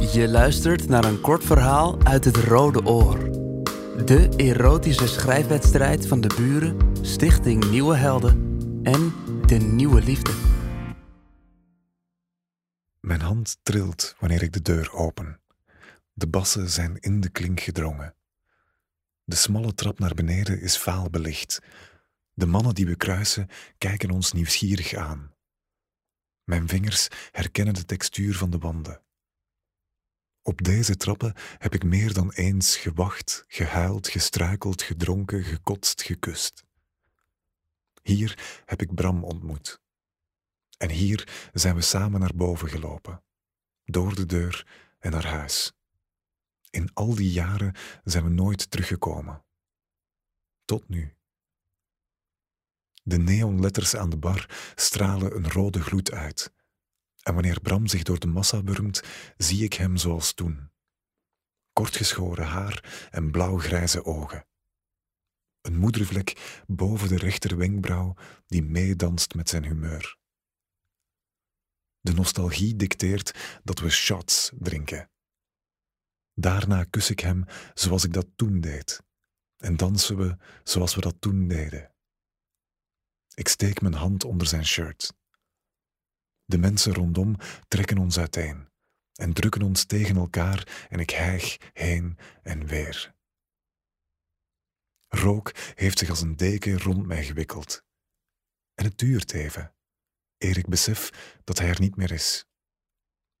Je luistert naar een kort verhaal uit het Rode Oor. De erotische schrijfwedstrijd van de buren, Stichting Nieuwe Helden en De Nieuwe Liefde. Mijn hand trilt wanneer ik de deur open. De bassen zijn in de klink gedrongen. De smalle trap naar beneden is vaal belicht. De mannen die we kruisen kijken ons nieuwsgierig aan. Mijn vingers herkennen de textuur van de wanden. Op deze trappen heb ik meer dan eens gewacht, gehuild, gestruikeld, gedronken, gekotst, gekust. Hier heb ik Bram ontmoet. En hier zijn we samen naar boven gelopen, door de deur en naar huis. In al die jaren zijn we nooit teruggekomen. Tot nu. De neonletters aan de bar stralen een rode gloed uit. En wanneer Bram zich door de massa wurmt, zie ik hem zoals toen. Kortgeschoren haar en blauwgrijze ogen. Een moedervlek boven de rechter wenkbrauw die meedanst met zijn humeur. De nostalgie dicteert dat we shots drinken. Daarna kus ik hem zoals ik dat toen deed. En dansen we zoals we dat toen deden. Ik steek mijn hand onder zijn shirt. De mensen rondom trekken ons uiteen en drukken ons tegen elkaar en ik hijg heen en weer. Rook heeft zich als een deken rond mij gewikkeld. En het duurt even, eer ik besef dat hij er niet meer is.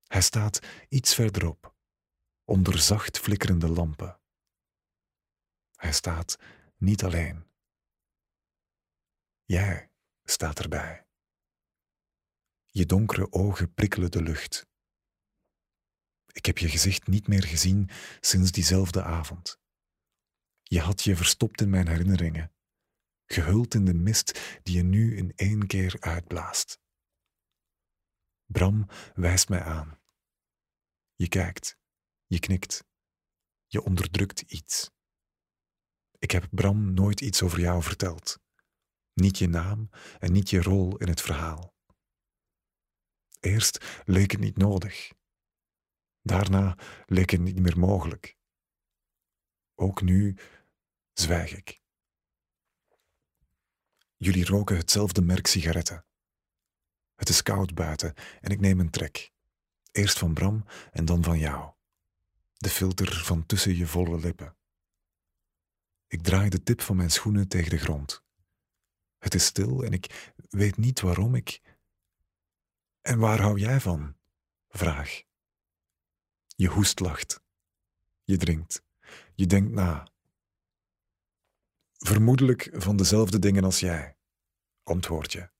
Hij staat iets verderop, onder zacht flikkerende lampen. Hij staat niet alleen. Jij staat erbij. Je donkere ogen prikkelen de lucht. Ik heb je gezicht niet meer gezien sinds diezelfde avond. Je had je verstopt in mijn herinneringen, gehuld in de mist die je nu in één keer uitblaast. Bram wijst mij aan. Je kijkt, je knikt, je onderdrukt iets. Ik heb Bram nooit iets over jou verteld. Niet je naam en niet je rol in het verhaal. Eerst leek het niet nodig. Daarna leek het niet meer mogelijk. Ook nu zwijg ik. Jullie roken hetzelfde merk sigaretten. Het is koud buiten en ik neem een trek. Eerst van Bram en dan van jou. De filter van tussen je volle lippen. Ik draai de tip van mijn schoenen tegen de grond. Het is stil en ik weet niet waarom ik. En waar hou jij van? Vraag. Je hoest lacht. Je drinkt. Je denkt na. Vermoedelijk van dezelfde dingen als jij, antwoord je.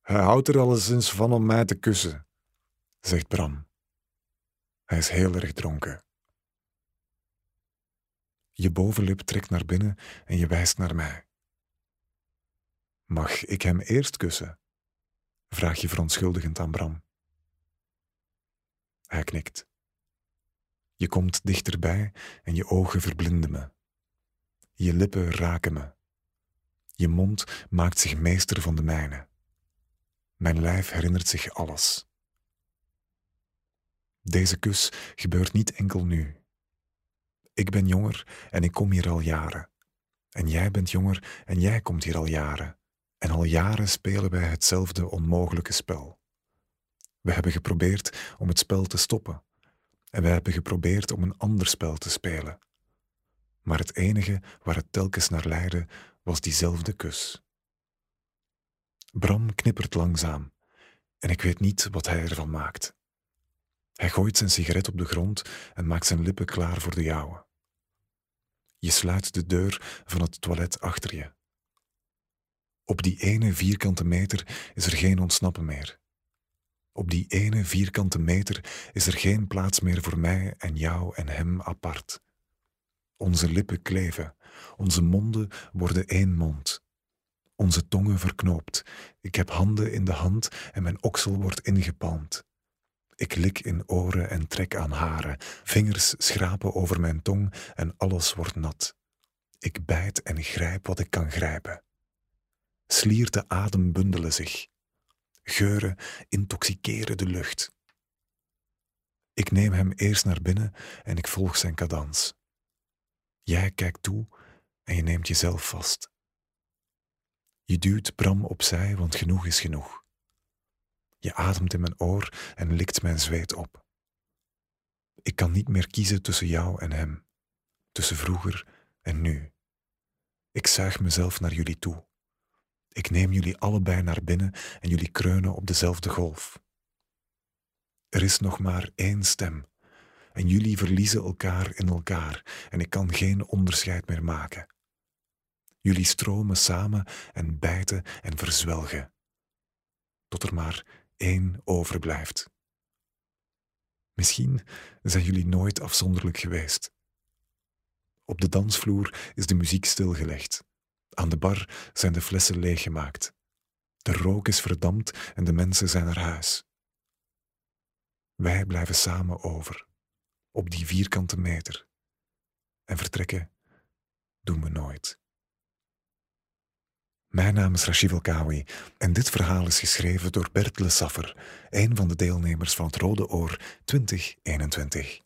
Hij houdt er alleszins van om mij te kussen, zegt Bram. Hij is heel erg dronken. Je bovenlip trekt naar binnen en je wijst naar mij. Mag ik hem eerst kussen? Vraag je verontschuldigend aan Bram. Hij knikt. Je komt dichterbij en je ogen verblinden me. Je lippen raken me. Je mond maakt zich meester van de mijne. Mijn lijf herinnert zich alles. Deze kus gebeurt niet enkel nu. Ik ben jonger en ik kom hier al jaren. En jij bent jonger en jij komt hier al jaren. En al jaren spelen wij hetzelfde onmogelijke spel. We hebben geprobeerd om het spel te stoppen. En wij hebben geprobeerd om een ander spel te spelen. Maar het enige waar het telkens naar leidde, was diezelfde kus. Bram knippert langzaam en ik weet niet wat hij ervan maakt. Hij gooit zijn sigaret op de grond en maakt zijn lippen klaar voor de jouwe. Je sluit de deur van het toilet achter je. Op die ene vierkante meter is er geen ontsnappen meer. Op die ene vierkante meter is er geen plaats meer voor mij en jou en hem apart. Onze lippen kleven, onze monden worden één mond. Onze tongen verknoopt. Ik heb handen in de hand en mijn oksel wordt ingepalmd. Ik lik in oren en trek aan haren. Vingers schrapen over mijn tong en alles wordt nat. Ik bijt en grijp wat ik kan grijpen. Slierte adem bundelen zich. Geuren intoxiceren de lucht. Ik neem hem eerst naar binnen en ik volg zijn cadans. Jij kijkt toe en je neemt jezelf vast. Je duwt Bram opzij, want genoeg is genoeg. Je ademt in mijn oor en likt mijn zweet op. Ik kan niet meer kiezen tussen jou en hem, tussen vroeger en nu. Ik zuig mezelf naar jullie toe. Ik neem jullie allebei naar binnen en jullie kreunen op dezelfde golf. Er is nog maar één stem en jullie verliezen elkaar in elkaar en ik kan geen onderscheid meer maken. Jullie stromen samen en bijten en verzwelgen, tot er maar één overblijft. Misschien zijn jullie nooit afzonderlijk geweest. Op de dansvloer is de muziek stilgelegd. Aan de bar zijn de flessen leeggemaakt. De rook is verdampt en de mensen zijn naar huis. Wij blijven samen over, op die vierkante meter. En vertrekken doen we nooit. Mijn naam is Rashid Elkawi en dit verhaal is geschreven door Bert Le Saffer, een van de deelnemers van het Rode Oor 2021.